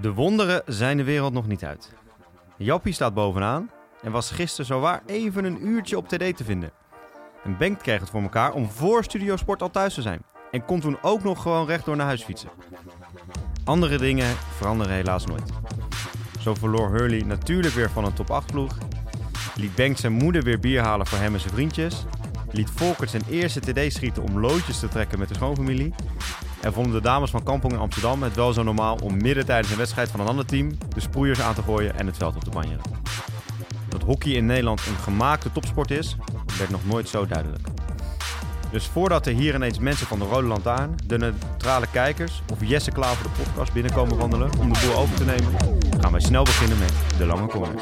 De wonderen zijn de wereld nog niet uit. Jappie staat bovenaan en was gisteren zowaar even een uurtje op TD te vinden. En Bengt kreeg het voor elkaar om voor Studio Sport al thuis te zijn. En kon toen ook nog gewoon rechtdoor naar huis fietsen. Andere dingen veranderen helaas nooit. Zo verloor Hurley natuurlijk weer van een top 8 ploeg. Liet Bengt zijn moeder weer bier halen voor hem en zijn vriendjes. Liet Volkert zijn eerste TD schieten om loodjes te trekken met de schoonfamilie. En vonden de dames van Kampong in Amsterdam het wel zo normaal om midden tijdens een wedstrijd van een ander team de sproeiers aan te gooien en het veld op te banjeren. Dat hockey in Nederland een gemaakte topsport is, werd nog nooit zo duidelijk. Dus voordat er hier ineens mensen van de Rode Lantaarn, de neutrale kijkers of Jesse Klaar voor de podcast binnenkomen wandelen om de boel over te nemen, gaan wij snel beginnen met de lange corner.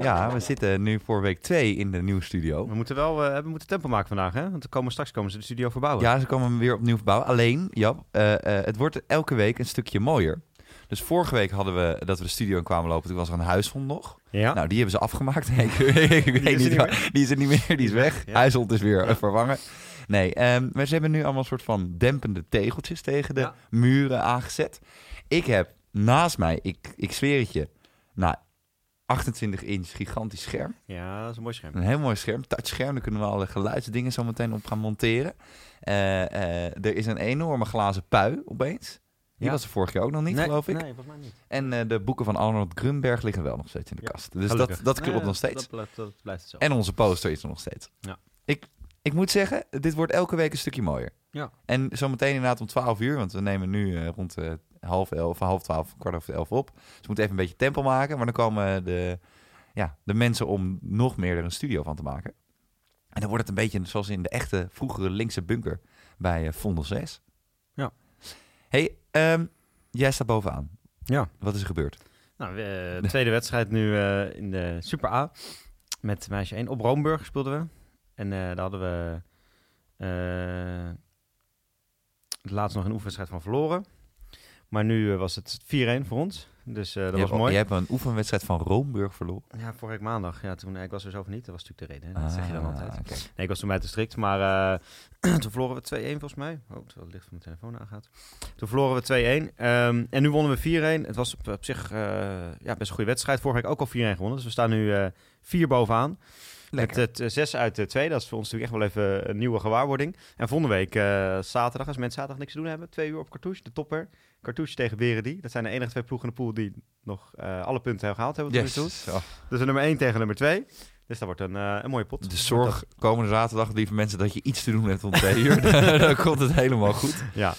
Ja, we zitten nu voor week 2 in de nieuwe studio. We moeten wel eh, we moeten tempo maken vandaag, hè? Want er komen, straks komen ze de studio verbouwen. Ja, ze komen hem weer opnieuw verbouwen. Alleen, Jap, eh, eh, het wordt elke week een stukje mooier. Dus vorige week hadden we dat we de studio in kwamen lopen. Toen was er een huishond nog. Ja? Nou, die hebben ze afgemaakt. ik, weet niet. Die is er niet meer. Die is weg. Ja. Huishond is weer Ja. vervangen. Nee, ehm, maar ze hebben nu allemaal een soort van dempende tegeltjes tegen de Ja. muren aangezet. Ik heb naast mij, ik, ik zweer het je, nou, 28 inch gigantisch scherm. ja, dat is een mooi scherm. Een heel mooi scherm, touchscherm. Daar kunnen we alle geluidsdingen zo meteen op gaan monteren. Eh, eh, er is een enorme glazen pui opeens. Die Ja. was er vorig jaar ook nog niet, nee, geloof ik. Nee, volgens mij niet. En eh, de boeken van Arnold Grunberg liggen wel nog steeds in de Ja, kast. Dus Gelukkig. dat, dat klopt Nee, nog steeds. Dat, blijft- dat blijft het zo. En onze poster is er nog steeds. Ja. Ik, ik moet zeggen, dit wordt elke week een stukje mooier. Ja. En zometeen inderdaad om 12 uur, want we nemen nu eh, rond eh, half elf, half twaalf, kwart over elf op. Dus we moeten even een beetje tempo maken, maar dan komen de, ja, de mensen om nog meer er een studio van te maken. En dan wordt het een beetje zoals in de echte vroegere linkse bunker bij eh, Vondel 6. Ja. hey, ehm, jij staat bovenaan. Ja. Wat is er gebeurd? Nou, eh, tweede wedstrijd nu in de Super A. Met meisje 1. Op Roomburg speelden we. En eh, daar hadden we eh laatst nog een oefenwedstrijd van verloren. Maar nu eh, was het 4-1 voor ons. Dus eh, dat je, was hebt, mooi. je hebt een oefenwedstrijd van Roomburg verloren. Ja, vorige week maandag. Ja, toen, ik was er zelf niet. Dat was natuurlijk de reden. Hè? Dat zeg je dan Ah, altijd. Nee, ik was toen bij te strikt, maar eh, toen verloren we 2-1 volgens mij. Oh, terwijl het licht van mijn telefoon aangaat. Toen verloren we 2-1. Ehm, en nu wonnen we 4-1. Het was op, op zich eh, ja, best een goede wedstrijd. Vorige week ook al 4-1 gewonnen. Dus we staan nu eh 4 bovenaan. Lekker. Met het 6 uit de 2. Dat is voor ons natuurlijk echt wel even een nieuwe gewaarwording. En volgende week eh, zaterdag, als mensen zaterdag niks te doen hebben, twee uur op Cartouche, de topper. Cartouche tegen Beredi. Dat zijn de enige twee ploegen in de pool die nog eh, alle punten hebben gehaald hebben nu toe. Yes. Oh. Dus nummer 1 tegen nummer 2. Dus dat wordt een, eh, een mooie pot. De zorg komende zaterdag, lieve mensen, dat je iets te doen hebt om twee uur. dan komt het helemaal goed. Ja.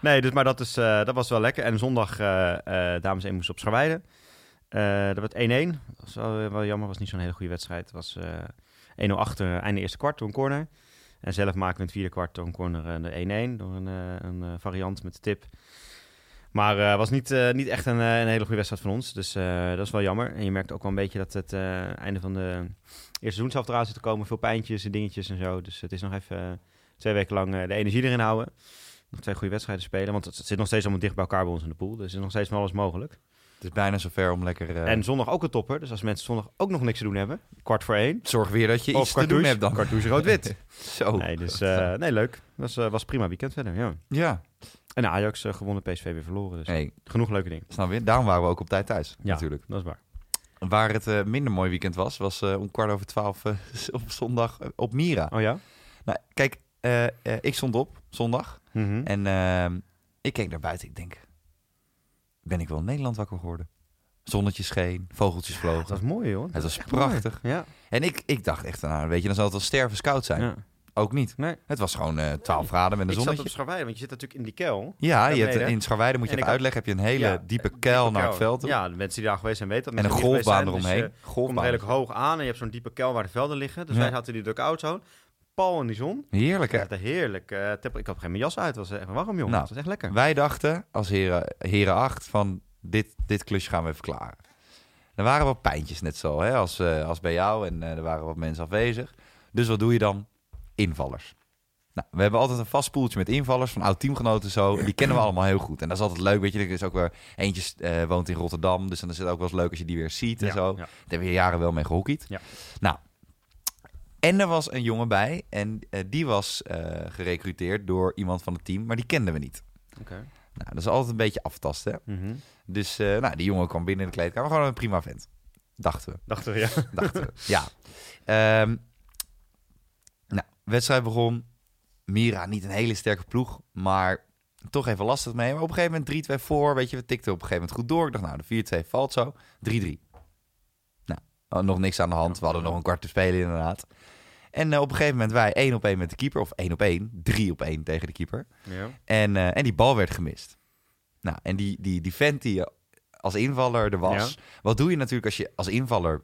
Nee, dus, maar dat, is, eh, dat was wel lekker. En zondag, eh eh dames 1 moest op Scharweide. Eh dat werd 1-1. Dat was wel, eh, wel jammer, was niet zo'n hele goede wedstrijd. Het was eh 1-0 achter, einde eerste kwart, door een corner. En zelf maken we het vierde kwart door een corner eh, de 1-1. Door een, eh, een eh, variant met de tip. Maar het was niet, eh, niet echt een, eh, een hele goede wedstrijd van ons. Dus eh, dat is wel jammer. En je merkt ook wel een beetje dat het eh, einde van de eerste seizoenshelft eraan zit te komen. Veel pijntjes en dingetjes en zo. Dus het is nog even eh, twee weken lang eh, de energie erin houden. Nog twee goede wedstrijden spelen. Want het, het zit nog steeds allemaal dicht bij elkaar bij ons in de pool. Dus er is nog steeds van alles mogelijk. Het is bijna zover om lekker... eh, En zondag ook een topper. Dus als mensen zondag ook nog niks te doen hebben. Kwart voor één. zorg weer dat je Of iets te doen hebt dan. Cartouche rood-wit. Zo. Nee, dus eh, nee, leuk. Was, eh, was prima weekend verder, ja. Ja. En Ajax gewonnen, PSV weer verloren. Dus Hey, genoeg leuke dingen. snap je? Daarom waren we ook op tijd thuis, Ja. natuurlijk. Dat is waar. Waar het minder mooi weekend was, was om kwart over twaalf eh, op zondag op Mira. Oh ja? Nou, kijk, ik stond op zondag Mhm. en ehm, ik keek naar buiten. Ik denk, ben ik wel in Nederland wakker geworden? Zonnetje scheen, vogeltjes vlogen. Dat was mooi, hoor. Het was mooi. prachtig. Ja. En ik, ik dacht echt, nou, weet je, dan zal het wel stervenskoud zijn. ja. Ook niet. Nee. Het was gewoon eh 12 graden met een Ik zat zonnetje. op Scharweide, want je zit natuurlijk in die kuil. Ja, je hebt, in Scharweide moet je En even ik uitleggen. Heb je een hele Ja, diepe diepe naar het veld toe. Ja, de mensen die daar geweest zijn weten dat. en een golfbaan zijn, eromheen. Dus, komt golfbaan. redelijk hoog aan en je hebt zo'n diepe kuil waar de velden liggen. Dus wij hadden die dugout zo. Pal in die zon. Heerlijk, hè? Heerlijk. tempo- ik had geen mijn jas uit. Het was echt warm, jongen. Nou. Het was echt lekker. Wij dachten als heren, heren 8 van dit, dit klusje gaan we even klaren. Er waren wat pijntjes net zo hè, als, eh, als bij jou en eh, er waren wat mensen afwezig. Dus wat doe je dan? Invallers. Nou, we hebben altijd een vast poeltje met invallers van oud-teamgenoten zo. Die kennen we allemaal heel goed. En dat is altijd leuk, weet je. Er is ook weer eentje woont in Rotterdam, dus dan is het ook wel eens leuk als je die weer ziet en Ja, zo. ja. Daar hebben we jaren wel mee gehockeyd. Ja. Nou, en er was een jongen bij en eh, die was eh gerecruiteerd door iemand van het team, maar die kenden we niet. Oké. Nou, dat is altijd een beetje aftasten. Mhm. Dus eh, nou, die jongen kwam binnen in de kleedkamer. Gewoon een prima vent. Dachten we. Dacht er, ja. Dachten we. Ja. Ehm, nou, wedstrijd begon. Mira, niet een hele sterke ploeg. Maar toch even lastig mee. Maar op een gegeven moment 3-2 voor. Weet je, we tikten op een gegeven moment goed door. Ik dacht, nou, de 4-2 valt zo. 3-3. Oh, nog niks aan de hand. We hadden nog een kwart te spelen inderdaad. En eh, op een gegeven moment wij 1 op 1 met de keeper. Of 1 op 1. 3 op 1 tegen de keeper. ja. En, eh, en die bal werd gemist. Nou, en die, die, die vent die als invaller er was. Wat doe je natuurlijk als je als invaller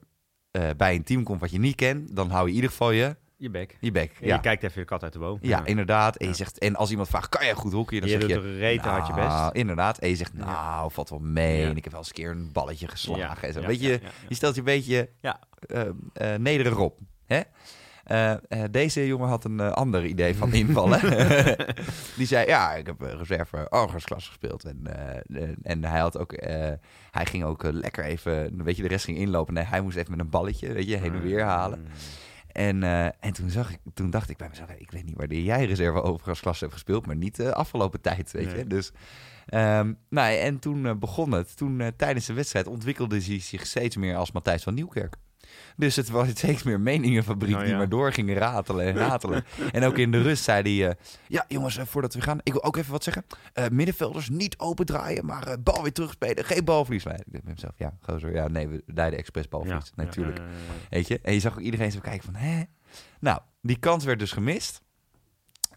eh, bij een team komt wat je niet kent? Dan hou je in ieder geval je, Je bek. je bek. Ja. Je kijkt even de kat uit de boom. ja, inderdaad. En, je zegt, en als iemand vraagt, kan jij goed hockeyen? Dan je zeg doet je, er rete hard je nou, best. inderdaad. En je zegt, nou, valt wel mee. En ik heb wel eens een keer een balletje geslagen. en zo. Weet je, je stelt je een beetje Ja. eh, nederig op. Hè? Eh, deze jongen had een ander idee van invallen. die zei, ja, ik heb reserve Argos-klas gespeeld. En, en hij, had ook, hij ging ook lekker even, weet je, de rest ging inlopen. Nee, hij moest even met een balletje, weet je, heen en weer halen. Mm. En, eh, en toen, zag ik, toen dacht ik bij mezelf, ik weet niet wanneer jij reserve Argos-klas hebt gespeeld, maar niet de afgelopen tijd, weet je. Dus, ehm, nou, en toen eh, begon het. Toen eh, tijdens de wedstrijd ontwikkelde hij zich steeds meer als Matthijs van Nieuwkerk. Dus het was steeds meer meningenfabriek Oh, die ja. maar door ging ratelen en ratelen. en ook in de rust zei hij... eh, ja, jongens, eh, voordat we gaan, ik wil ook even wat zeggen. Eh, middenvelders niet opendraaien, maar bal weer terugspelen. Geen balverlies. Maar ik denk bij mezelf, ja, gozer, ja, nee, we leiden expres balverlies. Ja, Natuurlijk. ja. Weet je? En je zag ook iedereen zo kijken van, hè? Nou, die kans werd dus gemist.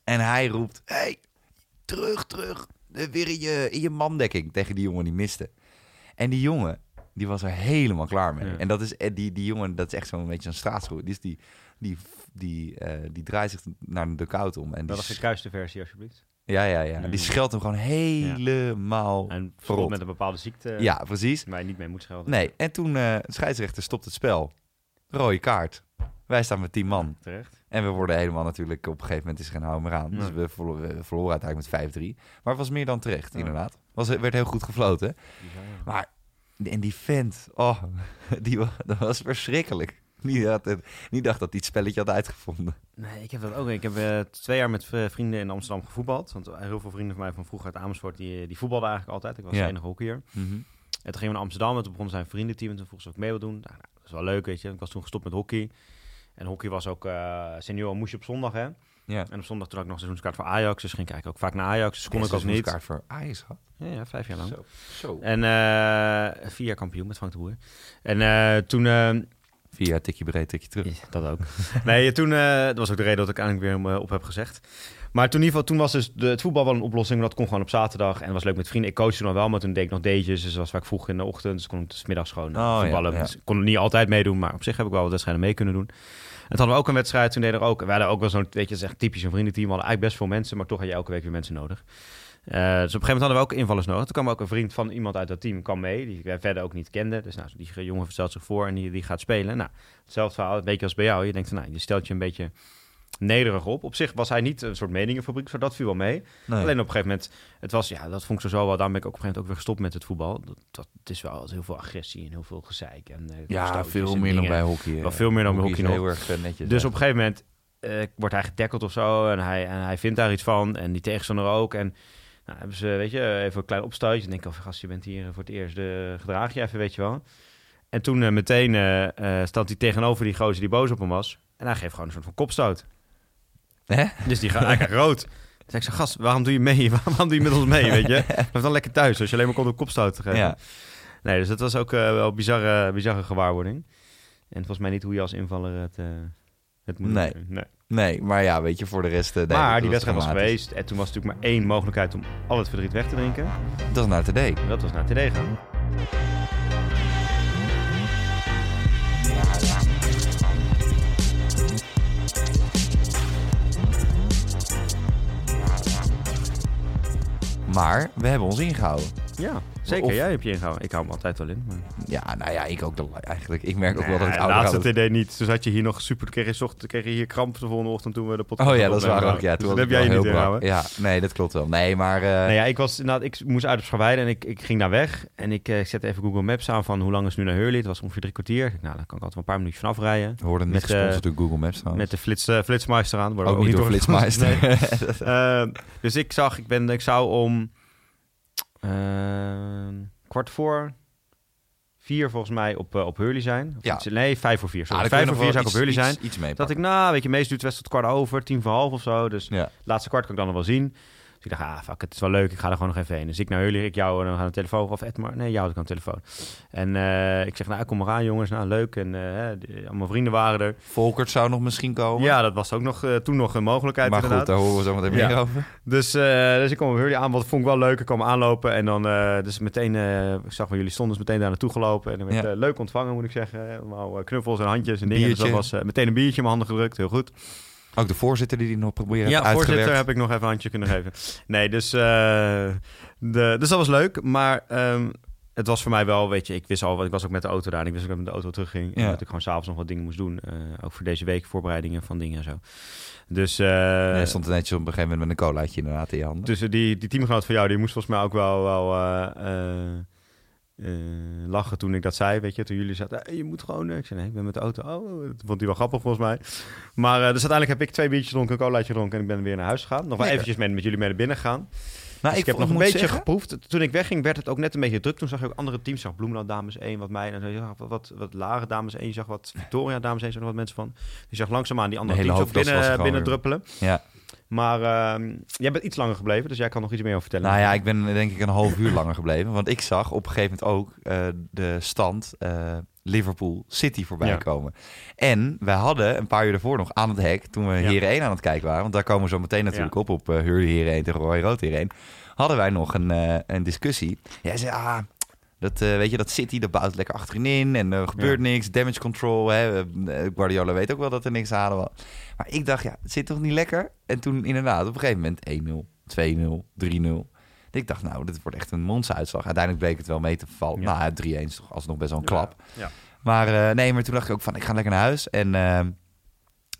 En hij roept, hey, terug, terug. Weer in je, in je mandekking tegen die jongen die miste. En die jongen, die was er helemaal klaar mee. Ja. En dat is, eh, die, die jongen, dat is echt zo'n beetje een straatschoen. Dus die, die, die, eh, die draait zich naar de koud om. En Dat was de versie, alsjeblieft. ja, ja, ja. Die scheldt hem gewoon helemaal. En vooral met een bepaalde ziekte Ja, precies. waar je niet mee moet schelden. Nee, en toen eh de scheidsrechter stopt het spel. Rode kaart. Wij staan met 10 man. Terecht. En we worden helemaal natuurlijk... Op een gegeven moment is geen hou meer aan. Dus we verloren, we verloren uiteindelijk met 5-3. Maar het was meer dan terecht, Ja. inderdaad. Was, werd heel goed gefloten. Maar... En die vent... Oh, die, dat was verschrikkelijk. Die, had het, die dacht dat hij het spelletje had uitgevonden. Nee, ik heb dat ook. Ik heb eh, twee jaar met eh, vrienden in Amsterdam gevoetbald. Want eh, heel veel vrienden van mij van vroeger uit Amersfoort, die, die voetbalden eigenlijk altijd. Ik was Ja. de enige hockeyer. En toen gingen we naar Amsterdam en toen begon zijn vriendenteam. En toen vroeg ze of ik mee wil doen. Nou, nou, dat is wel leuk, weet je. Ik was toen gestopt met hockey. En hockey was ook senior, moest je op zondag, hè. Ja. En op zondag toen had ik nog een seizoenskaart voor Ajax. Dus ging ik ook vaak naar Ajax. Dus kon ik ook niet. kaart voor Ajax. Ja, ja, vijf jaar lang. Zo. Zo. En eh, vier jaar kampioen met Frank de Boer. En eh, toen... eh, Vier jaar tikje breed, tikje terug. Ja, dat ook. nee, toen, dat was ook de reden dat ik eigenlijk weer hem, op heb gezegd. Maar toen, in ieder geval, toen was dus de, het voetbal wel een oplossing. want Dat kon gewoon op zaterdag. En het was leuk met vrienden. Ik coachte nog wel, maar toen deed ik nog datejes. Dus dat was vaak vroeg in de ochtend. Dus kon ik dus middags gewoon Oh, voetballen. ja. Dus ik kon het niet altijd meedoen. Maar op zich heb ik wel wat wedstrijden mee kunnen doen. Toen hadden we ook een wedstrijd. Toen deden er ook... We hadden ook wel zo'n, weet je, echt typisch een vriendenteam. We hadden eigenlijk best veel mensen. Maar toch had je elke week weer mensen nodig. Eh, dus op een gegeven moment hadden we ook invallers nodig. Toen kwam ook een vriend van iemand uit dat team kwam mee, die wij verder ook niet kenden. Dus nou, die jongen stelt zich voor en die, die gaat spelen. Nou, hetzelfde verhaal, een beetje als bij jou. Je denkt, nou, je stelt je een beetje nederig op. Op zich was hij niet een soort meningenfabriek, zo dat viel wel mee. Nee. Alleen op een gegeven moment, het was, ja, dat vond ik zo wel. Daarom ben ik ook op een gegeven moment ook weer gestopt met het voetbal. Dat, dat, het is wel heel veel agressie en heel veel gezeik. En, eh, ja, veel en meer dan bij hockey. Wel veel meer dan bij Hockey hockey heel erg eh, netjes. Dus op een gegeven moment eh, wordt hij getackeld of zo. En hij, en hij vindt daar iets van. En die tegenstander ook. En nou, hebben ze, weet je, even een klein opstuitje. Denk ik, oh, gast, je bent hier voor het eerst. De, gedraag je even, weet je wel. En toen meteen stond hij tegenover die gozer die boos op hem was. En hij geeft gewoon een soort van kopstoot. Hè? Dus die gaat eigenlijk rood. Zei ik zo, gast, waarom doe je mee? Waarom doe je met ons mee, weet je? Blijf dan lekker thuis, als je alleen maar kon een kopstoot te geven. Ja. Nee, dus dat was ook eh, wel een bizarre, bizarre gewaarwording. En volgens mij niet hoe je als invaller het, eh, het moet Nee. doen. nee. Nee, maar ja, weet je, voor de rest... eh, nee, Maar die wedstrijd was geweest en toen was natuurlijk maar één mogelijkheid om al het verdriet weg te drinken. Dat is naar TD. Dat was naar TD gaan. Maar we hebben ons ingehouden. Ja, zeker. Of- Jij heb je ingehouden. Ik hou hem altijd wel in. Maar... Ja, nou ja, ik ook de, eigenlijk. Ik merk ook wel dat ik ouder laatste. TD niet. Dus had je hier nog super... Kreeg je, zocht, kreeg je hier kramp de volgende ochtend toen we de podcast Oh ja, dat is waar ook. Ja, Dus toen dat was heb jij wel niet ingehouden. Ja, nee, dat klopt wel. Nee, maar... Nou ja, ik, was, inderdaad, ik moest uit op Scharweide en ik, ik ging daar weg. En ik, ik zette even Google Maps aan van hoe lang is nu naar Hurley. Het was ongeveer drie kwartier. Nou, dan kan ik altijd een paar minuutjes vanaf rijden. we worden niet met, eh, gesponsord door Google Maps. Met de flits, Flitsmeister aan. Ook we niet door gesponsord. Flitsmeister. Dus ik zag, ik, ben, ik zou om kwart voor vier volgens mij op, eh, op Hurley zijn. Of Ja. iets- nee, vijf voor vier. Sorry. je vijf voor vier zou ik op iets- Hurley zijn. Iets, iets mee Dat ik, nou, weet je, meestal duurt het wedstrijd kwart over, tien voor half of zo. Dus Ja. laatste kwart kan ik dan nog wel zien. Ik dacht, ah, fuck, het is wel leuk. Ik ga er gewoon nog even heen. Dus ik naar Hurley, ik jou en dan gaan de telefoon. Of Edmar, nee, jou had ik aan de telefoon. En eh, ik zeg, nou, kom maar aan jongens. Nou, leuk. En die- allemaal vrienden waren er. Volkert zou nog misschien komen. Ja, dat was ook nog, eh, toen nog een mogelijkheid maar goed, daar horen we zo meteen Ja. meer over. Dus, dus ik kwam op Hurley aan, wat vond ik wel leuk. Ik kwam aanlopen en dan, dus meteen, ik zag waar jullie stonden, dus meteen daar naartoe gelopen. En dan werd Ja. leuk ontvangen, moet ik zeggen. Allemaal knuffels en handjes en dingen. Dus dat was meteen een biertje in mijn handen gedrukt, heel goed. Ook de voorzitter die die nog proberen Ja, heeft voorzitter uitgewerkt. heb ik nog even een handje kunnen geven. Nee, dus, eh, de, dus dat was leuk. Maar ehm, het was voor mij wel, weet je, ik wist al, ik was ook met de auto daar. En ik wist ook dat ik met de auto terugging. En Ja. dat ik gewoon s'avonds nog wat dingen moest doen. eh, ook voor deze week, voorbereidingen van dingen en zo. Dus, eh, stond er netjes op een gegeven moment met een colaatje inderdaad in je handen. dus die, die teamgenoot van jou, die moest volgens mij ook wel, wel eh, lachen toen ik dat zei, weet je. Toen jullie zeiden, "Eh, je moet gewoon... eh." Ik zei, nee, ik ben met de auto. Oh, dat vond hij wel grappig volgens mij. Maar eh, dus uiteindelijk heb ik twee biertjes gedronken, een colaatje gedronken en ik ben weer naar huis gegaan. Nog wel eventjes met, met jullie mee naar binnen gegaan. nou, Dus ik, heb nog een beetje zeggen- geproefd. Toen ik wegging werd het ook net een beetje druk. Toen zag je ook andere teams. Zag Bloemendaal Dames 1, wat mij. En zo, je zag wat, wat, wat Lage Dames 1. Je zag wat Victoria Dames 1. Zag er wat mensen van. Je zag langzaamaan die andere teams ook binnen, binnen druppelen. Ja. Maar ehm, jij bent iets langer gebleven. Dus jij kan nog iets meer over vertellen. Nou ja, ik ben denk ik een half uur langer gebleven. Want ik zag op een gegeven moment ook eh, de stand eh, Liverpool City voorbij Ja. komen. En wij hadden een paar uur daarvoor nog aan het hek, toen we Ja. Heren 1 aan het kijken waren, want daar komen we zo meteen natuurlijk Ja. op, op uh, Hurley Heren 1 tegen Roy Rood Heren 1, hadden wij nog een, eh, een discussie. Jij zei, ah, dat, eh, weet je, dat City, dat bouwt lekker achterin en er gebeurt niks, damage control. Hè. Eh, Guardiola weet ook wel dat er niks aan was. Maar ik dacht, ja, het zit toch niet lekker? En toen inderdaad, op een gegeven moment 1-0, 2-0, 3-0. Ik dacht, nou, dit wordt echt een monsteruitslag. Uiteindelijk bleek het wel mee te vallen. Ja. Nou, 3-1 is toch alsnog best wel een klap. ja. Maar eh, nee, maar toen dacht ik ook van, ik ga lekker naar huis. En eh,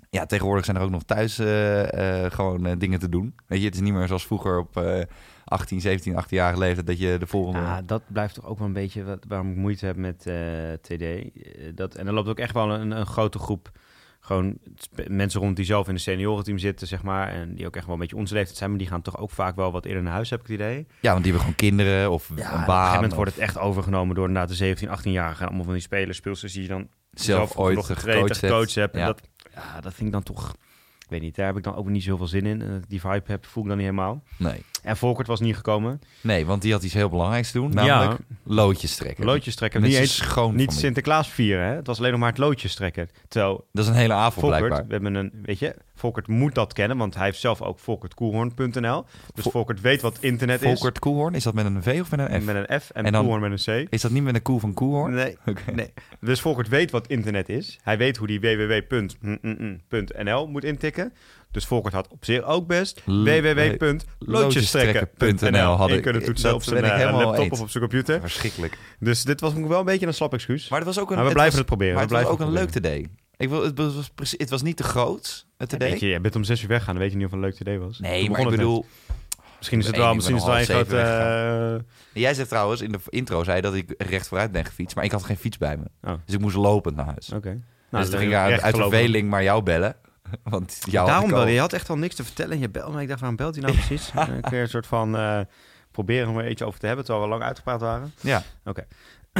ja, tegenwoordig zijn er ook nog thuis eh, eh, gewoon eh, dingen te doen. Weet je, het is niet meer zoals vroeger op eh 18, 17, 18 jaar leeftijd dat je de volgende... Ja, dat blijft toch ook wel een beetje wat, waarom ik moeite heb met eh, TD. Eh, Dat, en er loopt ook echt wel een, een grote groep gewoon mensen rond die zelf in de seniorenteam zitten, zeg maar. En die ook echt wel een beetje onze leeftijd zijn. Maar die gaan toch ook vaak wel wat eerder naar huis, heb ik het idee. Ja, want die hebben gewoon kinderen of Ja, een op een baan. gegeven moment of wordt het echt overgenomen door inderdaad de 17, 18-jarigen. Allemaal van die spelers, speelsters die je dan zelf ooit nog getraind hebt. en gecoacht hebt. En Ja. dat, ja, dat vind ik dan toch... Ik weet niet, daar heb ik dan ook niet zoveel zin in. Die vibe heb, voel ik dan niet helemaal. Nee. En Volkert was niet gekomen. nee, want die had iets heel belangrijks te doen. Namelijk loodjes trekken. loodjes trekken. Met Niet zijn eens schoon niet Sinterklaas vieren, hè? Het was alleen nog maar het loodjes trekken. Terwijl Dat is een hele avond Volkert, blijkbaar. we hebben een, weet je, Volkert moet dat kennen, want hij heeft zelf ook volkertkoelhoorn.nl. Dus Vol- Volkert weet wat internet Volkert Koelhoorn, is dat met een V of met een is. F? Met een F en, En Koelhoorn met een C. Is dat niet met een koe van Koelhoorn? Nee, nee. Dus Volkert weet wat internet is. Hij weet hoe die www.nl moet intikken. Dus Volkert had op zich ook best L- www.loodjestrekken.nl had ik- kunnen toetsen op zijn eh, laptop of op zijn computer. Verschrikkelijk. Dus dit was wel een beetje een slap excuus. Maar het was ook een, Maar we het blijven was, het proberen. Maar we het was blijven ook een leuk TD. Ik wil, het, was, precies- het was niet te groot, het TD. Weet je, je bent om zes uur weggaan, dan weet je niet of het een leuk idee was. nee, Toen maar ik bedoel... Misschien is het wel, misschien is het wel een eh, Jij zegt trouwens, in de intro zei dat ik recht vooruit ben gefietst, maar ik had geen fiets bij me. Oh. Dus ik moest lopend naar huis. Oké. dus Nou, toen ging ik uit, verveling maar jou bellen. Want jou Daarom al- Je had echt al niks te vertellen. en Je belde me. Ik dacht, waarom belt hij nou precies? Een keer een soort van eh, proberen om er eentje over te hebben, terwijl we lang uitgepraat waren. Ja,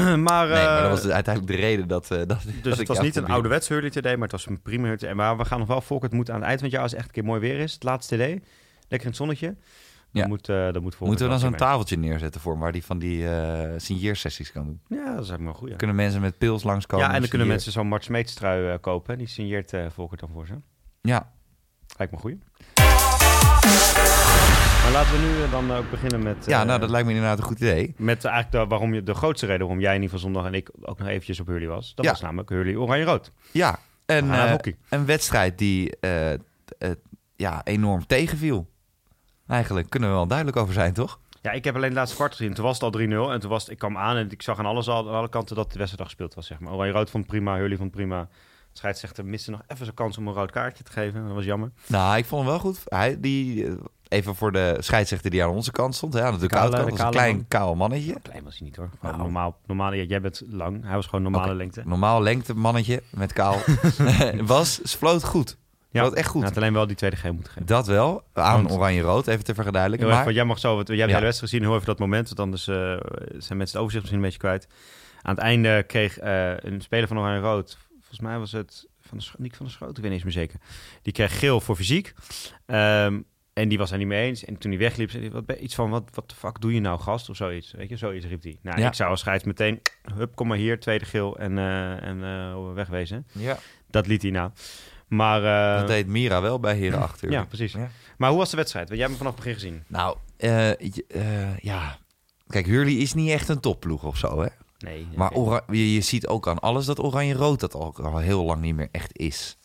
maar, nee, maar eh, dat was dus uiteindelijk de reden dat... eh, dat dat dus het was niet een ouderwets Hurley TD, maar het was een prima Hurley. Maar we gaan nog wel, Volkert moet aan het eind van het jaar, als het echt een keer mooi weer is, het laatste TD, lekker in het zonnetje, dan Ja. moet, eh dan moet Moeten we dan zo'n tafeltje neerzetten voor hem, waar die van die eh signeersessies kan doen? Ja, dat is eigenlijk wel goed. Ja. Kunnen mensen met pils langskomen? ja, en dan kunnen mensen zo'n Mart Smeets trui kopen. Die signeert Volkert dan voor ze. Ja, Lijkt me goed. Maar laten we nu eh, dan ook beginnen met... ja eh, nou, dat lijkt me inderdaad een goed idee. Met eigenlijk de, waarom je, de grootste reden waarom jij in ieder geval zondag en ik ook nog eventjes op Hurley was. Dat Ja. was namelijk Hurley Oranje-Rood. Ja, en Ah, eh, een wedstrijd die ja, enorm tegenviel. Eigenlijk kunnen we wel duidelijk over zijn, toch? Ja, ik heb alleen het laatste kwart gezien. Toen was het al 3-0. En toen was het, ik kwam aan en ik zag aan, alles, al- aan alle kanten dat de wedstrijd al gespeeld was. Zeg maar. Oranje-Rood vond het prima, Hurley vond prima. De scheidsrechter miste nog even zijn kans om een rood kaartje te geven. Dat was jammer. Nou, ik vond hem wel goed. Hij, die, even voor de scheidsrechter die aan onze kant stond. Hè, aan de Kale- kant. was een klein, man. kaal mannetje. Klein was hij niet hoor. Nou. normaal, normaal, ja, jij bent lang. Hij was gewoon normale lengte. Normaal lengte mannetje met kaal. was, floot goed. Ja. Dat echt goed. Hij had alleen wel die tweede geel moeten geven. Dat wel. Aan oranje-rood, even te verduidelijken. Maar... jij mag zo, wat, jij hebt de wedstrijd gezien, hoe even dat moment, want anders uh, zijn mensen het overzicht misschien een beetje kwijt. Aan het einde kreeg uh, een speler van oranje-rood, volgens mij was het van de, Nick van de Schoot, ik weet niet eens meer zeker. Die kreeg geel voor fysiek. Um, en die was er niet mee eens. En toen hij wegliep, zei hij wat, iets van, wat, wat de fuck doe je nou, gast? Of zoiets. Weet je, zoiets riep hij. Nou, ik zou als scheids meteen, hup, kom maar hier, tweede geel en, uh, en uh, wegwezen. Ja. Dat liet hij nou. Maar, uh, dat deed Mira wel bij Heren achter. Ja, precies. Ja. Maar hoe was de wedstrijd? Want jij hebt me vanaf het begin gezien. Nou, ja. Kijk, Hurley is niet echt een topploeg of zo, hè? Nee. Maar je, je ziet ook aan alles dat oranje-rood dat al, al heel lang niet meer echt is.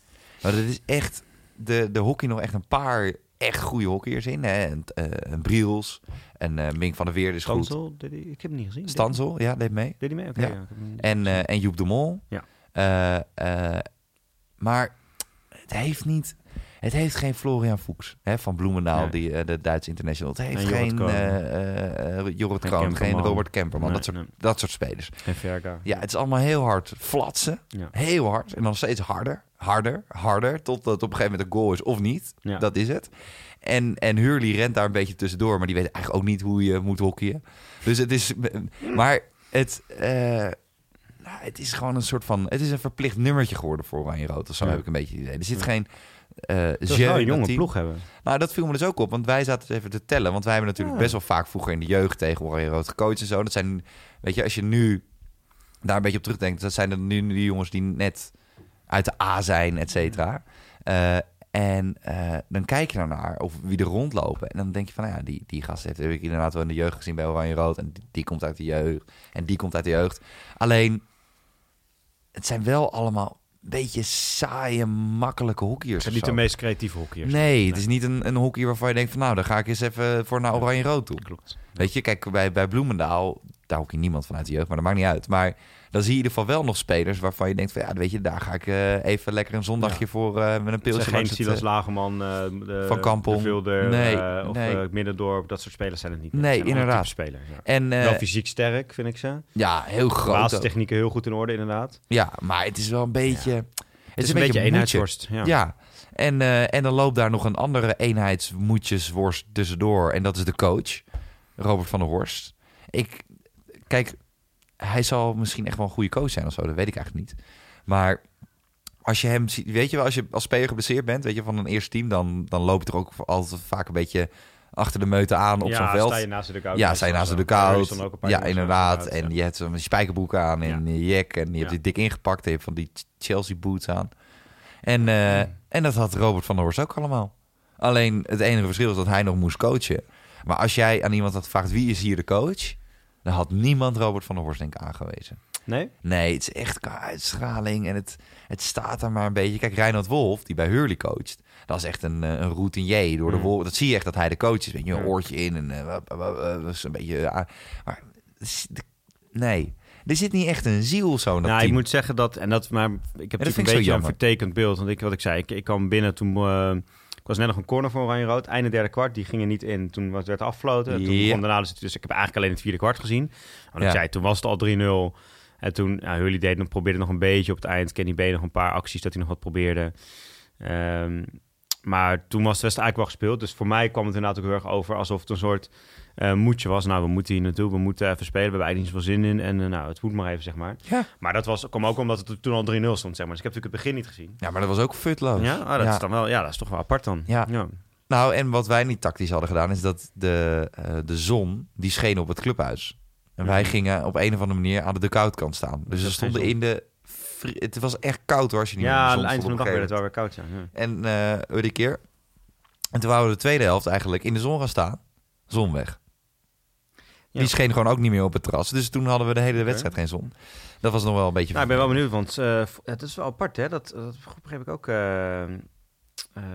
Maar dat is echt... De, de hockey nog echt een paar echt goede hockeyers in. Hè? En, uh, Briels en uh, Mink van der Weer is Stansel, goed. Deed ik heb hem niet gezien. Stansel, ja, deed mee. Deed hij mee? Oké. Okay, ja. ja en, uh, en Joep de Mol. Ja. maar het heeft niet... Het heeft geen Florian Fuchs hè, van Bloemendaal, nee. die, de Duitse international. Het heeft geen Jorrit Kroon, geen Robert Kemperman. Nee, dat, soort, dat soort spelers. En Verga. Ja, het is allemaal heel hard flatsen. Heel hard. En dan steeds harder, harder, harder. Totdat het op een gegeven moment een goal is of niet. Ja. Dat is het. En, en Hurley rent daar een beetje tussendoor. Maar die weet eigenlijk ook niet hoe je moet hockeyen. Dus het is... Maar het... Nou, het is gewoon een soort van... Het is een verplicht nummertje geworden voor Oranje Rood. Of zo Ja. heb ik een beetje het idee. Er zit geen... Uh, Dat is wel een jonge ploeg hebben. Nou, dat viel me dus ook op. Want wij zaten dus even te tellen. Want wij hebben natuurlijk Ja. best wel vaak vroeger in de jeugd tegen Oranje Rood gecoacht en zo. Dat zijn, weet je, als je nu daar een beetje op terugdenkt. Dat zijn dan nu die jongens die net uit de A zijn, et cetera. Eh, en eh, dan kijk je naar of wie er rondlopen. En dan denk je van, nou ja, die, die gast heeft, heb ik inderdaad wel in de jeugd gezien bij Oranje Rood. En die, die komt uit de jeugd. En die komt uit de jeugd. Alleen, het zijn wel allemaal een beetje saaie, makkelijke hockeyers. Het zijn niet de meest creatieve hockeyers. Nee, het is niet een, een hockey waarvan je denkt van nou, dan ga ik eens even voor naar oranje-rood toe. Klopt. Weet je, kijk, bij, bij Bloemendaal, daar hockey niemand vanuit de jeugd, maar dat maakt niet uit. Maar dan zie je in ieder geval wel nog spelers waarvan je denkt van ja, weet je, daar ga ik eh, even lekker een zondagje Ja. voor eh, met een pilsje geen Silas eh, Lagerman, de, Van Kampong. de Vilder, Nee, of nee. Middendorp. Dat soort spelers zijn het niet. Nee, inderdaad. Spelers, ja. En wel fysiek sterk, vind ik ze. ja, heel groot. ook. Basistechnieken heel goed in orde, inderdaad. Ja, maar het is wel een beetje... Het, Het is een beetje moedje. eenheidsworst. Ja. Ja, en, en dan loopt daar nog een andere eenheidsmoetjesworst tussendoor. En dat is de coach, Robert van der Horst. Ik, kijk, hij zal misschien echt wel een goede coach zijn of zo. Dat weet ik eigenlijk niet. Maar als je hem ziet, weet je wel, als je als speler geblesseerd bent, weet je, van een eerste team, dan, dan loop je er ook altijd vaak een beetje achter de meute aan op ja, zo'n veld. sta je naast de dugout. Ja, sta je naast de dugout. een paar Ja, inderdaad. En ja. je hebt zo'n spijkerbroek aan en je jack. En je hebt Ja. die dik ingepakt. En je hebt van die Chelsea boots aan. En, eh, en dat had Robert van der Horst ook allemaal. Alleen het enige verschil is dat hij nog moest coachen. Maar als jij aan iemand had gevraagd wie is hier de coach... dan had niemand Robert van der Horst denk ik aangewezen. Nee? Nee, het is echt qua uitstraling en het, het staat daar maar een beetje. Kijk, Reinhard Wolf, die bij Hurley coacht, dat is echt een, eh, een routinier door de Mm. wolf. Dat zie je echt dat hij de coach is. Weet je, een oortje in en dat is een beetje. ah, maar nee, er zit niet echt een ziel zo. in Dat Nou, ik team. moet zeggen dat, en dat, maar ik heb vind een ik beetje een vertekend beeld. Want ik, wat ik zei, ik, ik kwam binnen toen, ik was net nog een corner voor Oranje Rood. Einde derde kwart, die ging er niet in. Toen werd het afgefloten. Toen Ja. begon daarna, dus, dus ik heb eigenlijk alleen het vierde kwart gezien. Want ik zei, toen was het al 3-0. En toen, ja, Hurley deed nog, probeerde nog een beetje op het eind. Kenny B nog een paar acties dat hij nog wat probeerde. Ehm, maar toen was de wedstrijd eigenlijk wel gespeeld. Dus voor mij kwam het inderdaad ook heel erg over alsof het een soort eh, moedje was. Nou, we moeten hier naartoe, we moeten even spelen. We hebben eigenlijk niet zoveel zin in. En eh, nou, het moet maar even, zeg maar. Ja. Maar dat was, kwam ook omdat het toen al 3-0 stond, zeg maar. Dus ik heb natuurlijk het begin niet gezien. ja, maar dat was ook futloos. Ja, oh, dat Ja. is dan wel, ja, dat is toch wel apart dan. Ja. Nou, en wat wij niet tactisch hadden gedaan, is dat de, eh, de zon, die scheen op het clubhuis. En wij Mhm. gingen op een of andere manier aan de dugout-kant staan. Dus we stonden in de... Het was echt koud hoor, als je niet Ja, aan het eind van de dag werd het wel weer koud, ja. ja. En eh die keer. En toen wouden we de tweede helft eigenlijk in de zon gaan staan. Zon weg. Ja. Die scheen gewoon ook niet meer op het terras. Dus toen hadden we de hele wedstrijd geen zon. Dat was nog wel een beetje... Nou, ik ben wel benieuwd, want eh, v- het is wel apart, hè. Dat, dat begreep ik ook eh, eh,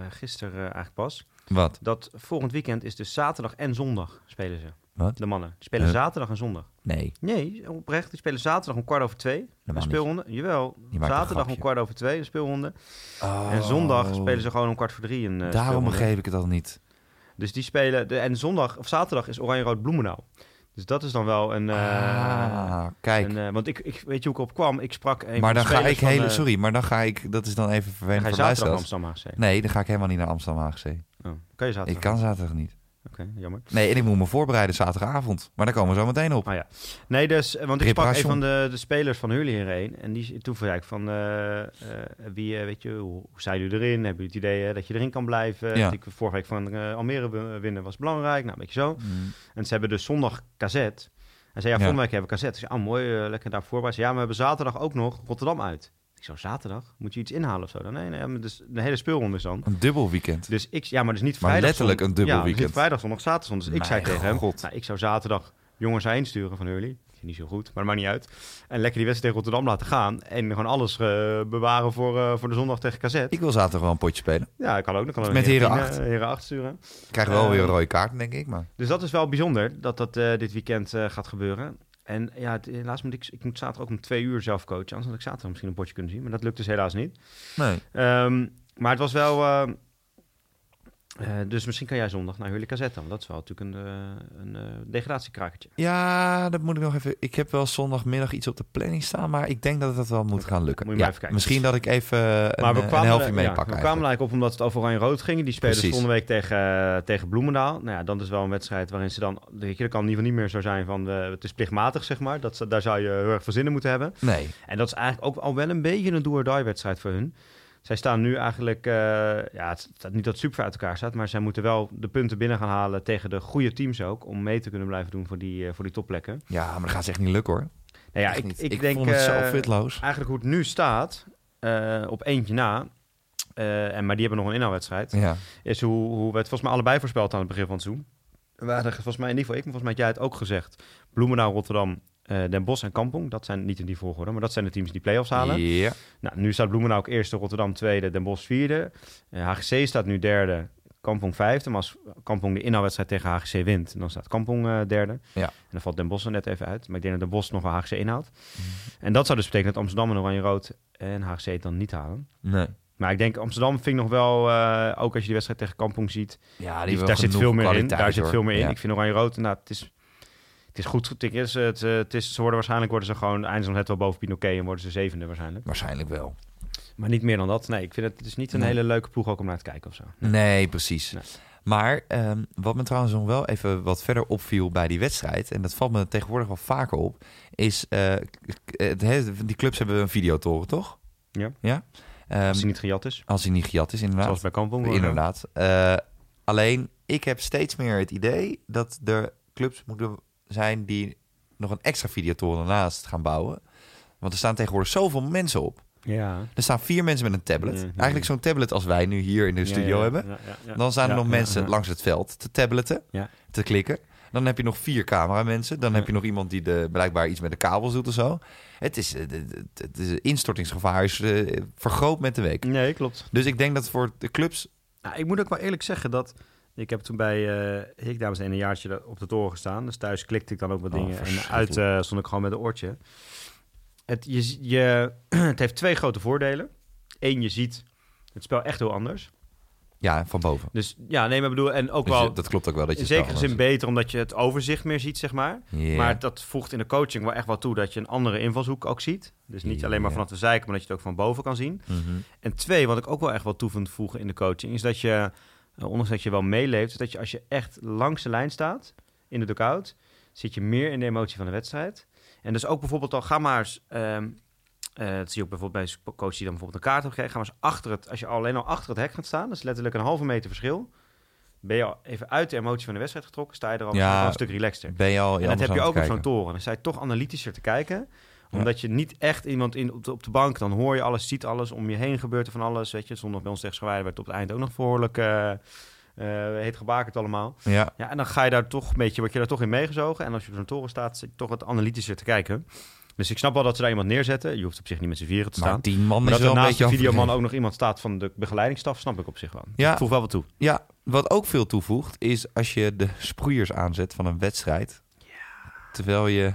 gisteren eh, eigenlijk pas. Wat? Dat volgend weekend is dus zaterdag en zondag spelen ze. Wat? De mannen. Die spelen zaterdag en zondag. Nee. Nee, oprecht. Die spelen zaterdag om kwart over twee. Niet. speelronde. Jawel. Zaterdag om kwart over twee, een speelronde. Oh. En zondag spelen ze gewoon om kwart voor drie een eh, Daarom speelronde. begreep ik het al niet. Dus die spelen... De, en zondag of zaterdag is Oranje-Rood Bloemendaal. Dus dat is dan wel een... eh, ah, kijk. een, eh, want ik, ik weet je hoe ik op kwam? Ik sprak een maar dan ga ik van, hele... eh, sorry, maar dan ga ik... Dat is dan even Ga vervelend je voor zaterdag naar. Amsterdam AGC? Nee, dan ga ik helemaal niet naar Amsterdam AGC. Oh, kan je zaterdag? Ik kan zaterdag niet. Oké, jammer. Nee, en ik moet me voorbereiden zaterdagavond. Maar daar komen we zo meteen op. Ah ja. Nee, dus, eh, want ik sprak een van de, de spelers van Hurley hierheen. En die, toen vroeg ik van, eh, eh, wie, weet je, hoe, hoe zijn jullie erin? Hebben jullie het idee dat je erin kan blijven? Ja. Die vorige week van Almere winnen was belangrijk. Nou, een beetje zo. Mm. En ze hebben dus zondag kazet. Hij zei, ja, Ja. volgende week hebben we kazet. Ik zei, oh mooi, lekker daar voorbereid. Ja, maar we hebben zaterdag ook nog Rotterdam uit. Ik zo, zaterdag? Moet je iets inhalen of zo? Dan? Nee, nee, maar dus de hele speelronde is dan. Een dubbel weekend. Dus ik, ja, maar dus niet Maar vrijdag. letterlijk zon- een dubbel ja, dus weekend. niet vrijdag, zondag, zaterdag. Dus ik zei tegen hem, god. nou, ik zou zaterdag jongens heen sturen van Hurley. Niet zo goed, maar dat maakt niet uit. En lekker die wedstrijd tegen Rotterdam laten gaan. En gewoon alles eh, bewaren voor, eh, voor de zondag tegen KZ. Ik wil zaterdag wel een potje spelen. Ja, ik kan ook. Dan kan Met Heren tien, acht. eh, Heren 8 sturen. Krijg wel weer een rode kaart, denk ik. Maar Dus dat is wel bijzonder dat dat dit weekend gaat gebeuren. En ja, het- helaas moet ik, ik moet zaterdag ook om twee uur zelf coachen. Anders had ik zaterdag misschien een potje kunnen zien. Maar dat lukt dus helaas niet. nee. Ehm, maar het was wel... eh, eh, dus misschien kan jij zondag naar Hurley KZ dan. Dat is wel natuurlijk een, eh, een eh, degradatiekrakertje. Ja, dat moet ik nog even. Ik heb wel zondagmiddag iets op de planning staan, maar ik denk dat het wel moet gaan lukken. moet je maar Ja, even kijken. Misschien dat ik even een, Maar we kwamen, een helftje mee ja, pak. we kwamen eigenlijk. op omdat het over Oranje-Rood ging. Die spelen volgende week tegen, tegen Bloemendaal. Nou ja, dan is wel een wedstrijd waarin ze dan... Weet je, dat kan in ieder geval niet meer zo zijn van... het is plichtmatig, zeg maar. Dat, daar zou je heel erg voor zin in moeten hebben. Nee, En dat is eigenlijk ook al wel een beetje een do-or-die wedstrijd voor hun. Zij staan nu eigenlijk... eh, ja, het staat niet dat het super uit elkaar staat... maar zij moeten wel de punten binnen gaan halen tegen de goede teams ook... om mee te kunnen blijven doen voor die, eh, voor die topplekken. ja, maar dat gaat ze echt niet lukken hoor. Nou ja, ik, ik, ik denk... vond het zo eh, fitloos. Eigenlijk hoe het nu staat, op eentje na... en, maar die hebben nog een inhaalwedstrijd Ja. is hoe, hoe we het volgens mij allebei voorspeld aan het begin van het seizoen. We hadden volgens mij in ieder geval ik, maar volgens mij had jij het ook gezegd. Bloemendaal, Rotterdam, eh, Den Bosch en Kampong. Dat zijn niet in die volgorde, maar dat zijn de teams die play-offs halen. Nou, nu staat Bloemendaal ook eerste, Rotterdam tweede, Den Bosch vierde. Eh, HGC staat nu derde, Kampong vijfde. Maar als Kampong de inhaalwedstrijd tegen HGC wint, dan staat Kampong eh, derde. Ja. En dan valt Den Bosch er net even uit. Maar ik denk dat Den Bosch nog wel HGC inhoudt. En dat zou dus betekenen dat Amsterdam en Oranje-Rood en HGC het dan niet halen. Nee. Maar ik denk Amsterdam vind ik nog wel, ook als je die wedstrijd tegen Kampong ziet, Ja, die die- hebben daar zit veel meer in. Daar zit veel meer in. Ja. Ik vind Oranje-Rood, nou, het is, het is goed. Het is, het, eh, het is, ze worden waarschijnlijk worden ze gewoon eindigen net wel boven Pinoquet en worden ze zevende waarschijnlijk. Waarschijnlijk wel. Maar niet meer dan dat. Nee, ik vind het, het is niet een Nee. hele leuke ploeg ook om naar te kijken of zo. Nee, precies. Nee. Maar ehm, wat me trouwens nog wel even wat verder opviel bij die wedstrijd, en dat valt me tegenwoordig wel vaker op, is het, hè, die clubs hebben een videotoren, toch? Ja. Ja. Ehm, Als hij niet gejat is. als hij niet gejat is, inderdaad. Zoals bij Kampong. Inderdaad. Eh, alleen, ik heb steeds meer het idee dat er clubs moeten zijn die nog een extra videotoren ernaast gaan bouwen. Want er staan tegenwoordig zoveel mensen op. Ja. Er staan vier mensen met een tablet. Ja. Eigenlijk zo'n tablet als wij nu hier in de studio Ja, ja, hebben. Dan zijn er nog mensen langs het veld te tabletten, Ja. te klikken. Dan heb je nog vier cameramensen. Dan heb je nog iemand die de, blijkbaar iets met de kabels doet of zo. Het is, eh, het is instortingsgevaar is eh, vergroot met de week. Nee, klopt. Dus ik denk dat voor de clubs... Nou, ik moet ook wel eerlijk zeggen dat... Ik heb toen bij uh, Hik Dames een jaartje op de toren gestaan. Dus thuis klikte ik dan ook wat Oh, dingen. En uit eh, stond ik gewoon met een oortje. Het, je, je, het heeft twee grote voordelen. Eén, je ziet het spel echt heel anders. Ja, van boven. Dus ja, nee, maar bedoel... En ook Dus wel je- dat klopt ook wel. Dat je in zekere zin beter, omdat je het overzicht meer ziet, zeg maar. Maar dat voegt in de coaching wel echt wel toe dat je een andere invalshoek ook ziet. Dus niet alleen maar vanaf de zijkant, maar dat je het ook van boven kan zien. Mhm. En twee, wat ik ook wel echt wel toe vind voegen in de coaching, is dat je, eh, ondanks dat je wel meeleeft, dat je als je echt langs de lijn staat in de dugout, zit je meer in de emotie van de wedstrijd. En dus ook bijvoorbeeld al, ga maar eens, ehm, eh, dat zie je ook bijvoorbeeld bij een coach die dan bijvoorbeeld een kaart heeft gekregen, ga maar eens achter het, als je alleen al achter het hek gaat staan, dat is letterlijk een halve meter verschil, ben je al even uit de emotie van de wedstrijd getrokken, sta je er al Ja, een stuk relaxter. Ben je al En dat heb je ook op zo'n toren. Dan sta je toch analytischer te kijken. Omdat je niet echt iemand in, op, de, op de bank... dan hoor je alles, ziet alles. Om je heen gebeurt er van alles. Weet je, zondag bij ons tegen werd op het eind ook nog behoorlijk... eh eh, heet gebakerd allemaal. Ja, Ja, en dan ga je daar toch een beetje... word je daar toch in meegezogen. En als je op zo'n toren staat, zit je toch wat analytischer te kijken. Dus ik snap wel dat ze daar iemand neerzetten. Je hoeft op zich niet met z'n vieren te maar staan. tien man Maar is dat er naast de videoman ook nog iemand staat van de begeleidingsstaf... snap ik op zich wel. Ja. Voeg wel wat toe. Ja, wat ook veel toevoegt, is als je de sproeiers aanzet van een wedstrijd. Terwijl je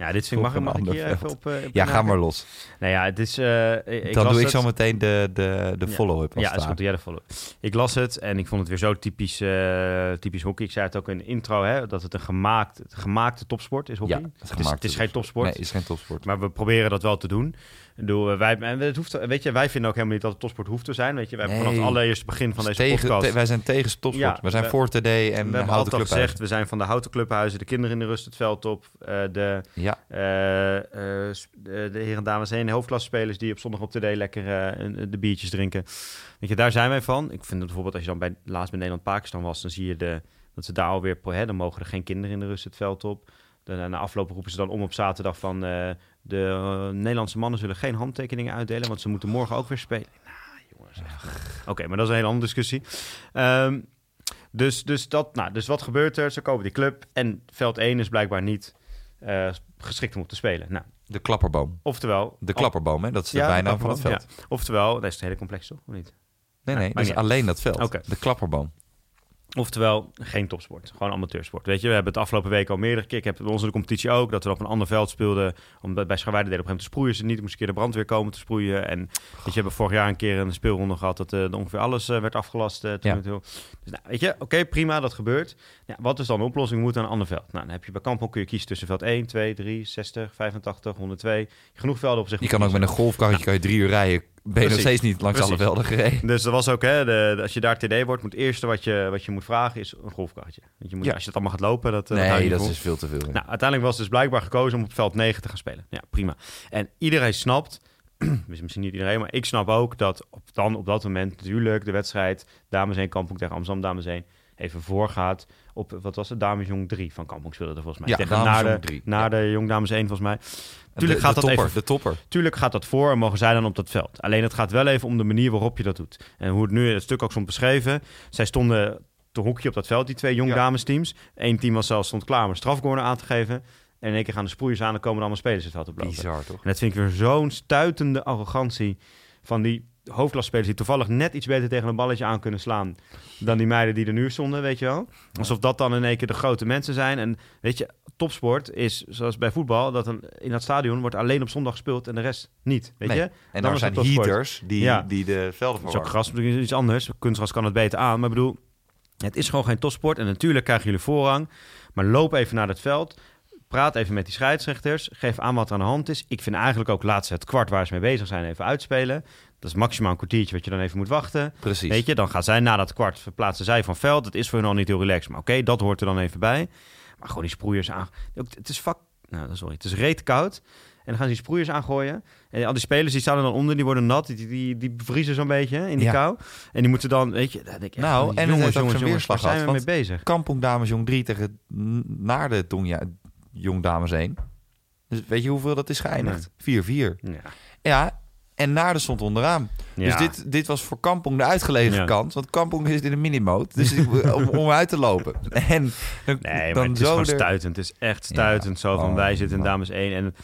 Ja, dit vind ik, mag, ik- een ander even op... eh, Ja, ga maar los. Nou ja, het is... eh, ik Dan doe ik zo meteen de, de, de Ja. follow-up. als Ja, het dat jij de follow. Ik las het en ik vond het weer zo typisch, eh, typisch hockey. Ik zei het ook in de intro, hè, dat het een gemaakt, gemaakte topsport is hockey. Ja, het, is, het is geen topsport. Nee, het is geen topsport. Maar we proberen dat wel te doen. Bedoel, eh, wij, en het hoeft, weet je, wij vinden ook helemaal niet dat het topsport hoeft te zijn. Weet je, wij hebben vanaf het allereerste begin van deze tegen, podcast... te- wij zijn tegen topsport. Ja, we zijn we- voor TD en we hebben houten altijd gezegd, we zijn van de houten clubhuizen, de kinderen in de rust het veld op, eh, de, Ja, eh, sp- de, heren en dames heen, de hoofdklassespelers die op zondag op TD lekker de biertjes drinken. Weet je, daar zijn wij van. Ik vind het bijvoorbeeld als je dan bij laatst bij Nederland-Pakistan was, dan zie je de, dat ze daar alweer, hè, dan mogen er geen kinderen in de rust het veld op. Dan, na afloop roepen ze dan om op zaterdag van eh, de eh, Nederlandse mannen zullen geen handtekeningen uitdelen, want ze moeten morgen ook weer spelen. Nou, jongens. Oké, maar dat is een hele andere discussie. Ehm, dus, dus, dat, nou, dus wat gebeurt er? Ze kopen die club en veld 1 is blijkbaar niet eh, geschikt om op te spelen. Nou, de klapperboom. oftewel... De klapperboom, hè? dat is de Ja, de bijnaam van het veld. Oftewel, dat is het hele complex toch? Of niet? Nee, nee, dat is niet alleen dat veld. De klapperboom. Oftewel, geen topsport. Gewoon amateursport. Weet je, we hebben het afgelopen week al meerdere keer. Ik heb bij ons in de competitie ook dat we op een ander veld speelden. Omdat bij Scharweide deden op een gegeven moment te sproeien ze niet. Moest een keer de brandweer komen te sproeien. En weet je, we hebben vorig jaar een keer een speelronde gehad dat eh, ongeveer alles eh, werd afgelast. eh, Ja. Dus nou, weet je, oké, prima, dat gebeurt. Ja, wat is dan de oplossing? We moeten naar een ander veld. Nou, dan heb je bij Kampong kun je kiezen tussen veld 1, 2, 3, 60, 85, 102. Genoeg velden op zich. Je kan ook met een golfkarretje kan je drie uur rijden. Ben je nog Precies. steeds niet langs Precies. alle velden gereden. Dus dat was ook, hè, de, de- als je daar TD wordt, moet het eerste wat je, wat je moet vragen is een golfkarretje. Want je moet, Ja. Als je het allemaal gaat lopen, dat, eh, dat je Nee, dat vol. is veel te veel. Nou, uiteindelijk was dus blijkbaar gekozen om op veld 9 te gaan spelen. Ja, prima. En iedereen snapt, misschien niet iedereen, maar ik snap ook dat op, dan op dat moment natuurlijk de wedstrijd Dames 1 Kampong tegen Amsterdam Dames 1 even voorgaat op, wat was het, Dames Jong 3 van Kampong speelde er volgens mij. Ja, tegen, na de, Jong 3, na ja. de Jong Dames 1 volgens mij. Tuurlijk de, gaat de dat topper, even De topper. Tuurlijk gaat dat voor en mogen zij dan op dat veld. Alleen het gaat wel even om de manier waarop je dat doet. En hoe het nu in het stuk ook stond beschreven. Zij stonden te hoekje op dat veld, die twee jong Ja. damesteams. Eén team was zelfs stond klaar om een strafcorner aan te geven. En in één keer gaan de sproeiers aan en komen er allemaal spelers het veld op. Bizar, toch? En dat vind ik weer zo'n stuitende arrogantie van die hoofdklasspelers die toevallig net iets beter tegen een balletje aan kunnen slaan dan die meiden die er nu stonden, weet je wel. Alsof dat dan in één keer de grote mensen zijn. En weet je, topsport is zoals bij voetbal, dat een, in dat stadion wordt alleen op zondag gespeeld en de rest niet, weet Nee. je. En Dan zijn heaters die, Ja. die de velden verwarmen. gras natuurlijk iets anders. Kunstgras kan het beter aan. Maar ik bedoel, het is gewoon geen topsport. En natuurlijk krijgen jullie voorrang. Maar loop even naar het veld. Praat even met die scheidsrechters. Geef aan wat er aan de hand is. Ik vind eigenlijk ook laatst het kwart waar ze mee bezig zijn even uitspelen. Dat is maximaal een kwartiertje wat je dan even moet wachten. Precies. Weet je, dan gaan zij na dat kwart verplaatsen zij van veld. Dat is voor hun al niet heel relaxed. Maar oké, dat hoort er dan even bij. Maar gewoon die sproeiers aan. Ook, Het is vak. Nou, sorry. Het is reet koud. En dan gaan ze die sproeiers aangooien. En al die spelers die staan er dan onder, die worden nat. Die, die, die bevriezen zo'n beetje in die Ja. kou. En die moeten dan, weet je, denk ik Nou, en het jongens, ook jongens, zijn jongens, waar zijn we mee bezig? Kampong Dames Jong 3 tegen naar de Donja, Jong Dames 1. Dus weet je hoeveel dat is geëindigd? 4-4. Ja. Ja, en Naarden stond onderaan. Dus dit, dit was voor Kampong de uitgelegen Ja. kant. Want Kampong zit in de minimode. Dus die- om, om uit te lopen. En dan, Nee, maar het is zo gewoon er- stuitend. Het is echt stuitend. Zo van, Oh, wij zitten in dames 1 en...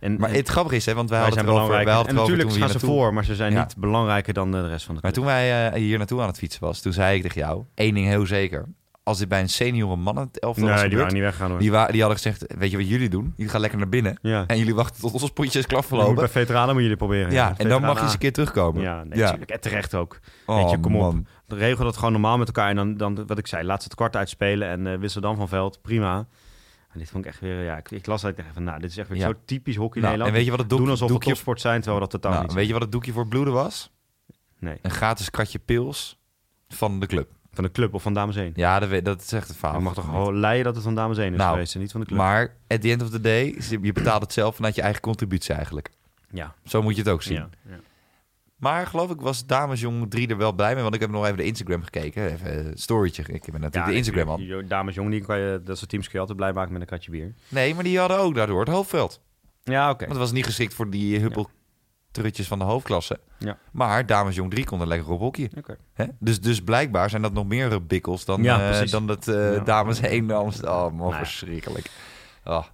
en Maar het grappige is, hè, want wij, wij hadden zijn het belangrijk. En natuurlijk gaan ze voor, maar ze zijn Ja. niet belangrijker dan de rest van de Maar toen wij eh, hier naartoe aan het fietsen was, toen zei ik tegen jou, één ding heel zeker. Als dit bij een senioren mannen elftal was Nee, die gebeurd, waren niet weggaan hoor. die, die hadden gezegd, weet je wat jullie doen? Jullie gaan lekker naar binnen. ja. En jullie wachten tot onze potjes klap Je moet verlopen. bij veteranen moet je dit proberen. Ja, en dan mag je eens een keer terugkomen. Ja, nee, Ja. natuurlijk. En terecht ook. Oh, Weet je, kom op. Regel dat gewoon normaal met elkaar. En dan, dan wat ik zei, laat ze het kwart uitspelen en eh, wissel dan van veld. Prima. En dit vond ik echt weer, ja, ik, ik las dat ik dacht van, nou, dit is echt weer Ja. zo typisch hockey Nou, Nederland. en weet je wat het doek, Doen alsof we doekje... topsport zijn, terwijl dat totaal Nou, niet weet je wat het doekje voor het bloeden was? Nee, Een gratis kratje pils van de club. Van de club of van Dames 1. Ja, dat, weet- dat is echt een Je mag toch leiden dat het van Dames 1 is Nou, geweest en niet van de club. Maar at the end of the day, je betaalt het zelf vanuit je eigen contributie eigenlijk. ja. Zo moet je het ook zien. Ja, ja. Maar geloof ik was Damesjong 3 er wel blij mee. Want ik heb nog even de Instagram gekeken. Even een storytje. Ik heb natuurlijk de Instagram al. al. Dames jong, die kan je, dat soort teams kun je altijd blij maken met een kratje bier. Nee, maar die hadden ook daardoor het hoofdveld. Ja, oké. Want het was niet geschikt voor die huppeltrutjes van de hoofdklasse. Ja. Maar Damesjong 3 kon er lekker op. Hè? Dus, dus blijkbaar zijn dat nog meer bikkels dan, Ja, eh, dan dat eh, Ja. Dames 1 Amsterdam. Oh, man, Nou verschrikkelijk. Oh.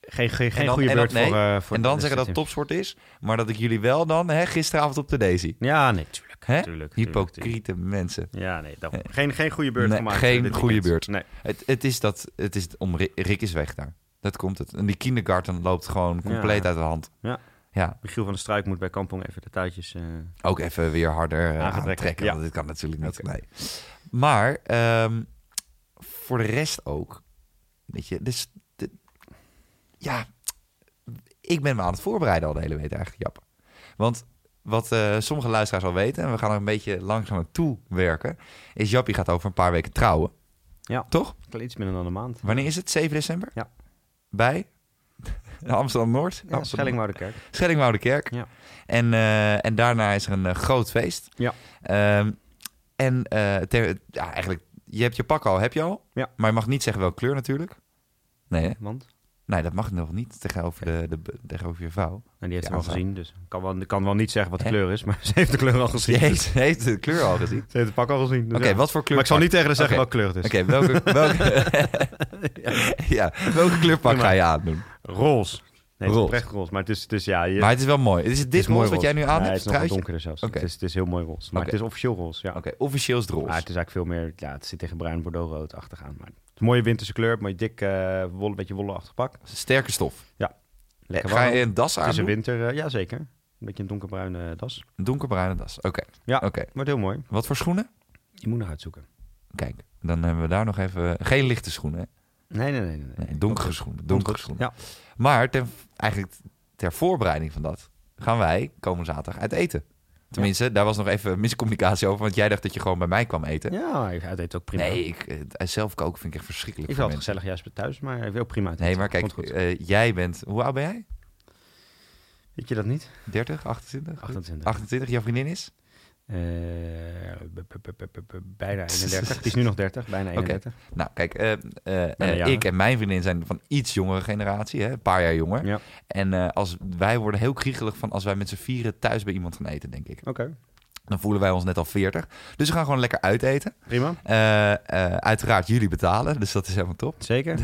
Geen, geen, geen dan- goede beurt nee, voor, eh, voor En dan de zeggen dat teams. topsport is, maar dat ik jullie wel dan hè, gisteravond op de Daisy. Ja, nee, tuurlijk. Hè? tuurlijk, tuurlijk, tuurlijk. Hypocriete mensen. Ja, nee. Dat, geen, geen goede beurt Nee, gemaakt. geen goede beurt. Nee. Het, het is dat, het is om Rick, is weg daar. Dat komt het. En die kindergarten loopt gewoon compleet uit de hand. Ja. Ja, Michiel van der Struik moet bij Kampong even de touwtjes... eh, ook even weer harder eh, aantrekken. ja. Want dit kan natuurlijk niet. Nee. Maar ehm, voor de rest ook. Weet je, dus... de- ja, ik ben me aan het voorbereiden al de hele week eigenlijk, Jap. Want wat eh, sommige luisteraars al weten... en we gaan er een beetje langzaam naartoe werken... is Jappie gaat over een paar weken trouwen. Ja. Toch? iets minder dan een maand. Wanneer is het? 7 december? Ja. Bij? Amsterdam-Noord? Ja, Schellingwoudekerk. Schellingwoudekerk. Ja. En, eh, en daarna is er een eh, groot feest. Ja. Ehm, en eh, ter- ja, eigenlijk, je hebt je pak al, heb je al? Ja. Maar je mag niet zeggen welke kleur natuurlijk. Nee, hè? Want? nee dat mag nog niet tegenover, de, de, tegenover je vrouw. En die heeft hem al gezien, dus ik kan wel, kan wel niet zeggen wat de kleur is, maar ze heeft de kleur al gezien. Ze heeft, ze heeft de kleur al gezien. Ze heeft het pak al gezien. dus Oké, ja. wat voor kleur Maar ik zal niet tegen haar zeggen welke kleur het is. Oké, welke, welke, ja. welke kleurpak ga je aandoen? Roze. Nee, het Roze. is oprecht roze. Maar het is, het is ja... Je, Maar het is wel mooi. Is het dit is mooi roze wat jij nu aan nee, hebt? het is nog wat Truitje? donkerder zelfs. Oké. Het, is, het is heel mooi roze. Maar Oké. het is officieel roze, ja. Oké, officieel is het roze. Maar het is eigenlijk veel meer... Ja, het zit tegen bruin, bordeaux-rood achtergaan. Maar het is een mooie winterse kleur. Mooi dik, eh wollen, beetje wollenachtig pak. Sterke stof. Lekker Ga warm. je een das Het is een aan? winter... eh, ja, zeker. Een beetje een donkerbruine das. Een donkerbruine das. Oké. Ja. Oké. Wordt heel mooi. Wat voor schoenen? Je moet nog uitzoeken. Kijk, dan hebben we daar nog even... Geen lichte schoenen, hè? Nee, nee, nee. nee, donkere schoenen. Donkere schoenen. Ja. Maar ten, eigenlijk ter voorbereiding van dat... gaan wij komende zaterdag uit eten. Tenminste, daar was nog even miscommunicatie over... want jij dacht dat je gewoon bij mij kwam eten. Ja, hij deed ook prima. Nee, ik, eh, zelf koken vind ik echt verschrikkelijk Ik vind het gezellig juist bij thuis, maar hij wil prima uit Nee, eten. maar kijk, eh, jij bent... Hoe oud ben jij? Weet je dat niet? 30, 28? 28. 28, jouw vriendin is? Eh, bijna 31. Die is nu nog 30, bijna 31. Nou, kijk, eh, eh, jarig. ik en mijn vriendin zijn van iets jongere generatie, hè, een paar jaar jonger. Ja, En als, wij worden heel kriegelig van als wij met z'n vieren thuis bij iemand gaan eten, denk ik. oké. Dan voelen wij ons net al 40. Dus we gaan gewoon lekker uiteten. Prima. Uiteraard jullie betalen, dus dat is helemaal top. Zeker.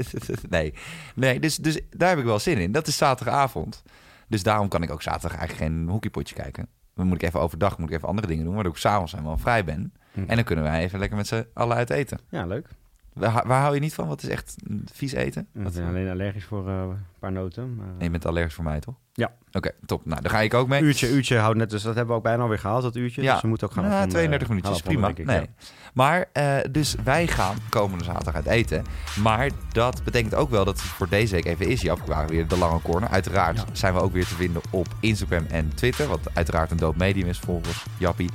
nee, nee dus, dus daar heb ik wel zin in. Dat is zaterdagavond. Dus daarom kan ik ook zaterdag eigenlijk geen hockeypotje kijken. Dan moet ik even overdag moet ik even andere dingen doen, waardoor ik s'avonds helemaal vrij ben. En dan kunnen wij even lekker met z'n allen uit eten. Ja, leuk. Waar, waar hou je niet van? Wat is echt vies eten? Ik Wat, ben alleen allergisch voor eh, een paar noten. Maar, je bent allergisch voor mij, toch? Ja. Oké, top. Nou, daar ga ik ook mee. Uurtje, uurtje houdt net, dus dat hebben we ook bijna alweer gehaald, dat uurtje. Ja. Dus we moeten ook gaan Ja, afronden, 32 eh, minuutjes, gaan afronden, prima. ik, nee. Maar, eh, dus wij gaan komende zaterdag uit eten. Maar dat betekent ook wel dat het voor deze week even is, Jap. Waren weer de lange corner. Uiteraard Ja. zijn we ook weer te vinden op Instagram en Twitter. Wat uiteraard een dood medium is volgens Jappie.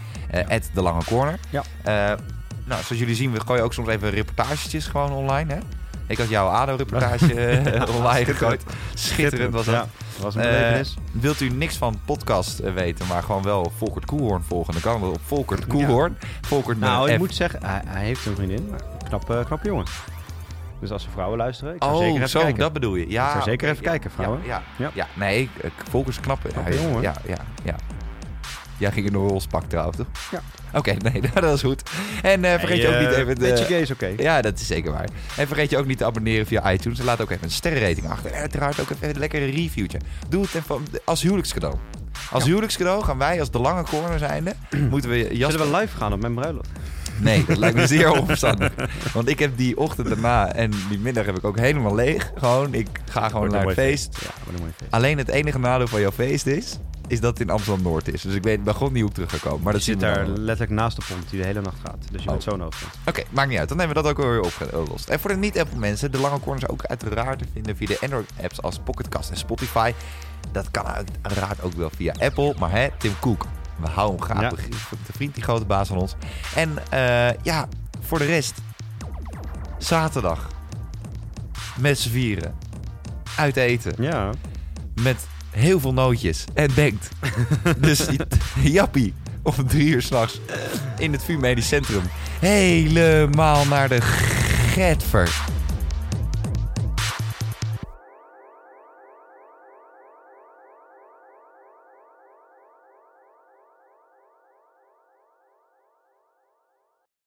At de lange corner. Ja. Nou, zoals jullie zien, we gooien ook soms even reportagetjes gewoon online, hè? Ik had jouw ADO-reportage eh, online gegooid. Schitterend was dat. Ja, dat was een Eh. Wilt u niks van podcast eh, weten, maar gewoon wel Volkert Koelhoorn volgen? Dan kan dat op Volkert Koelhoorn. Volkert met nou, ik F. moet zeggen, hij, hij heeft een vriendin. Knap, eh, knap jongen. Dus als er vrouwen luisteren, ik zou Oh, zeker even zo, kijken. dat bedoel je. Ja, Ik zou zeker even ja, kijken, vrouwen. Ja, ja, Ja. ja. nee, Volkert is knap. Knappe ja, jongen. Ja, ja, ja. Jij ging in een rolspak trouwens, toch? Ja. Oké, nee, dat is goed. En eh, vergeet je ook niet eh, even... Beetje De, gay is oké. ja, dat is zeker waar. En vergeet je ook niet te abonneren via iTunes. En laat ook even een sterrenrating achter. En uiteraard ook even een lekkere reviewtje. Doe het even als huwelijkscadeau. Als Ja. huwelijkscadeau gaan wij als de lange corner zijnde... moeten we Jasper... Zullen we live gaan op mijn bruiloft? Nee, dat lijkt me zeer onverstandig. Want ik heb die ochtend daarna en die middag heb ik ook helemaal leeg. Gewoon, ik ga gewoon naar het mooi feest. Ja, een mooi feest. Alleen het enige nadeel van jouw feest is, is dat het in Amsterdam-Noord is. Dus ik weet, ik ben gewoon niet op teruggekomen. Maar dat je zien zit daar letterlijk naast de pont die de hele nacht gaat. Dus je Oh. bent zo nodig. Oké, maakt niet uit. Dan hebben we dat ook weer opgelost. En voor de niet-Apple mensen, de lange corners ook uiteraard te vinden via de Android-apps als Pocketcast en Spotify. Dat kan uiteraard ook wel via Apple. Maar hè, Tim Cook, we houden hem graag de vriend, die grote baas van ons. En eh, ja, voor de rest, zaterdag met z'n vieren uit eten Ja. met heel veel nootjes en denkt. dus Jappie om drie uur s'nachts in het VU Medisch Centrum helemaal naar de getver.